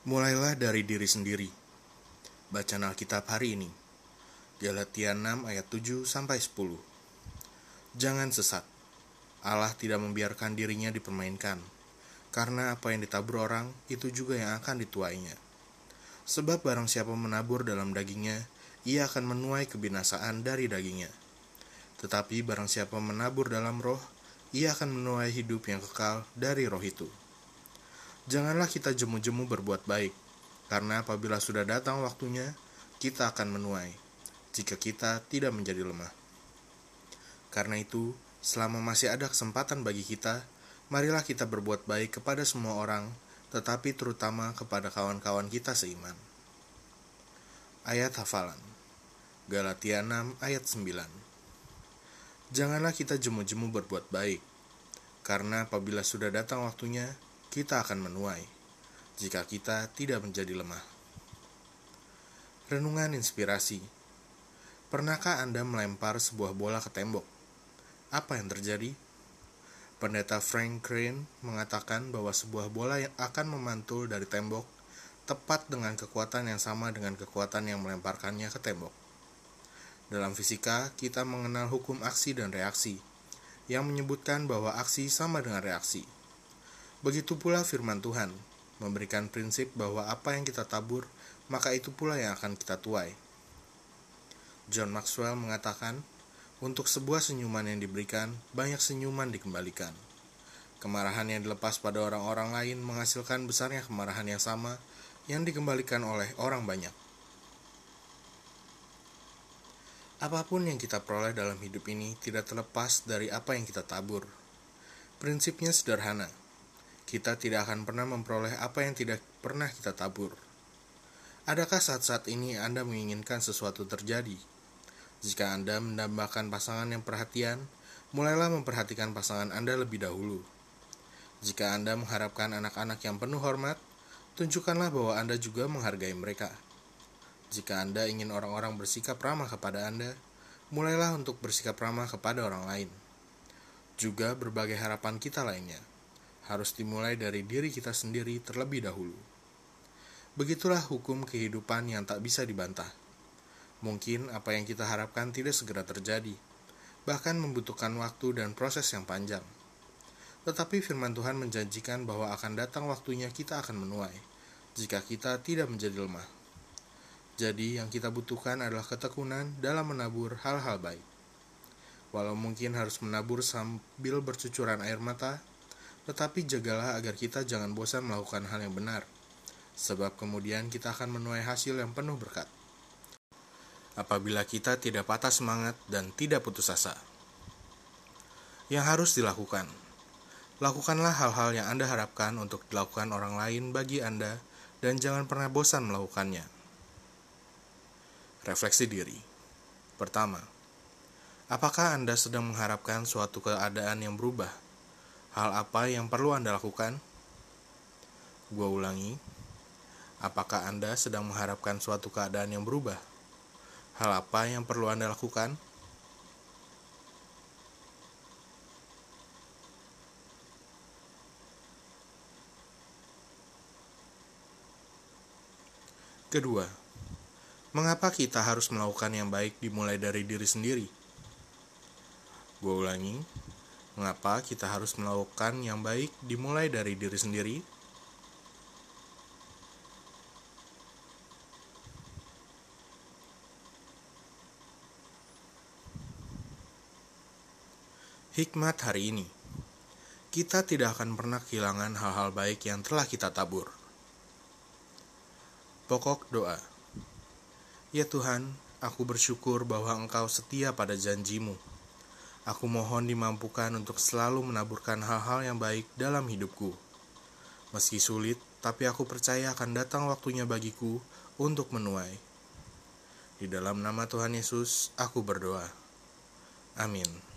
Mulailah dari diri sendiri. Bacaan Alkitab hari ini. Galatia 6 ayat 7 sampai 10. Jangan sesat. Allah tidak membiarkan dirinya dipermainkan. Karena apa yang ditabur orang itu juga yang akan dituainya. Sebab barang siapa menabur dalam dagingnya, ia akan menuai kebinasaan dari dagingnya. Tetapi barang siapa menabur dalam roh, ia akan menuai hidup yang kekal dari roh itu. Janganlah kita jemu-jemu berbuat baik, karena apabila sudah datang waktunya, kita akan menuai, jika kita tidak menjadi lemah. Karena itu, selama masih ada kesempatan bagi kita, marilah kita berbuat baik kepada semua orang, tetapi terutama kepada kawan-kawan kita seiman. Ayat hafalan Galatia 6 ayat 9 Janganlah kita jemu-jemu berbuat baik, karena apabila sudah datang waktunya, kita akan menuai jika kita tidak menjadi lemah. Renungan inspirasi. Pernahkah Anda melempar sebuah bola ke tembok? Apa yang terjadi? Pendeta Frank Crane mengatakan bahwa sebuah bola yang akan memantul dari tembok tepat dengan kekuatan yang sama dengan kekuatan yang melemparkannya ke tembok. Dalam fisika, kita mengenal hukum aksi dan reaksi, yang menyebutkan bahwa aksi sama dengan reaksi. Begitu pula firman Tuhan, memberikan prinsip bahwa apa yang kita tabur, maka itu pula yang akan kita tuai. John Maxwell mengatakan, untuk sebuah senyuman yang diberikan, banyak senyuman dikembalikan. Kemarahan yang dilepas pada orang-orang lain menghasilkan besarnya kemarahan yang sama yang dikembalikan oleh orang banyak. Apa pun yang kita peroleh dalam hidup ini tidak terlepas dari apa yang kita tabur. Prinsipnya sederhana kita tidak akan pernah memperoleh apa yang tidak pernah kita tabur. Adakah saat-saat ini Anda menginginkan sesuatu terjadi? Jika Anda mendambakan pasangan yang perhatian, mulailah memperhatikan pasangan Anda lebih dahulu. Jika Anda mengharapkan anak-anak yang penuh hormat, tunjukkanlah bahwa Anda juga menghargai mereka. Jika Anda ingin orang-orang bersikap ramah kepada Anda, mulailah untuk bersikap ramah kepada orang lain. Juga berbagai harapan kita lainnya harus dimulai dari diri kita sendiri terlebih dahulu. Begitulah hukum kehidupan yang tak bisa dibantah. Mungkin apa yang kita harapkan tidak segera terjadi, bahkan membutuhkan waktu dan proses yang panjang. Tetapi firman Tuhan menjanjikan bahwa akan datang waktunya kita akan menuai, jika kita tidak menjadi lemah. Jadi yang kita butuhkan adalah ketekunan dalam menabur hal-hal baik. Walau mungkin harus menabur sambil bercucuran air mata, tetapi jagalah agar kita jangan bosan melakukan hal yang benar, sebab kemudian kita akan menuai hasil yang penuh berkat. Apabila kita tidak patah semangat dan tidak putus asa, yang harus dilakukan, lakukanlah hal-hal yang Anda harapkan untuk dilakukan orang lain bagi Anda, dan jangan pernah bosan melakukannya. Refleksi diri pertama, apakah Anda sedang mengharapkan suatu keadaan yang berubah? Hal apa yang perlu Anda lakukan? Gua ulangi, apakah Anda sedang mengharapkan suatu keadaan yang berubah? Hal apa yang perlu Anda lakukan? Kedua, mengapa kita harus melakukan yang baik dimulai dari diri sendiri? Gue ulangi, Mengapa kita harus melakukan yang baik dimulai dari diri sendiri? Hikmat hari ini Kita tidak akan pernah kehilangan hal-hal baik yang telah kita tabur. Pokok doa Ya Tuhan, aku bersyukur bahwa Engkau setia pada janjimu Aku mohon dimampukan untuk selalu menaburkan hal-hal yang baik dalam hidupku. Meski sulit, tapi aku percaya akan datang waktunya bagiku untuk menuai. Di dalam nama Tuhan Yesus, aku berdoa. Amin.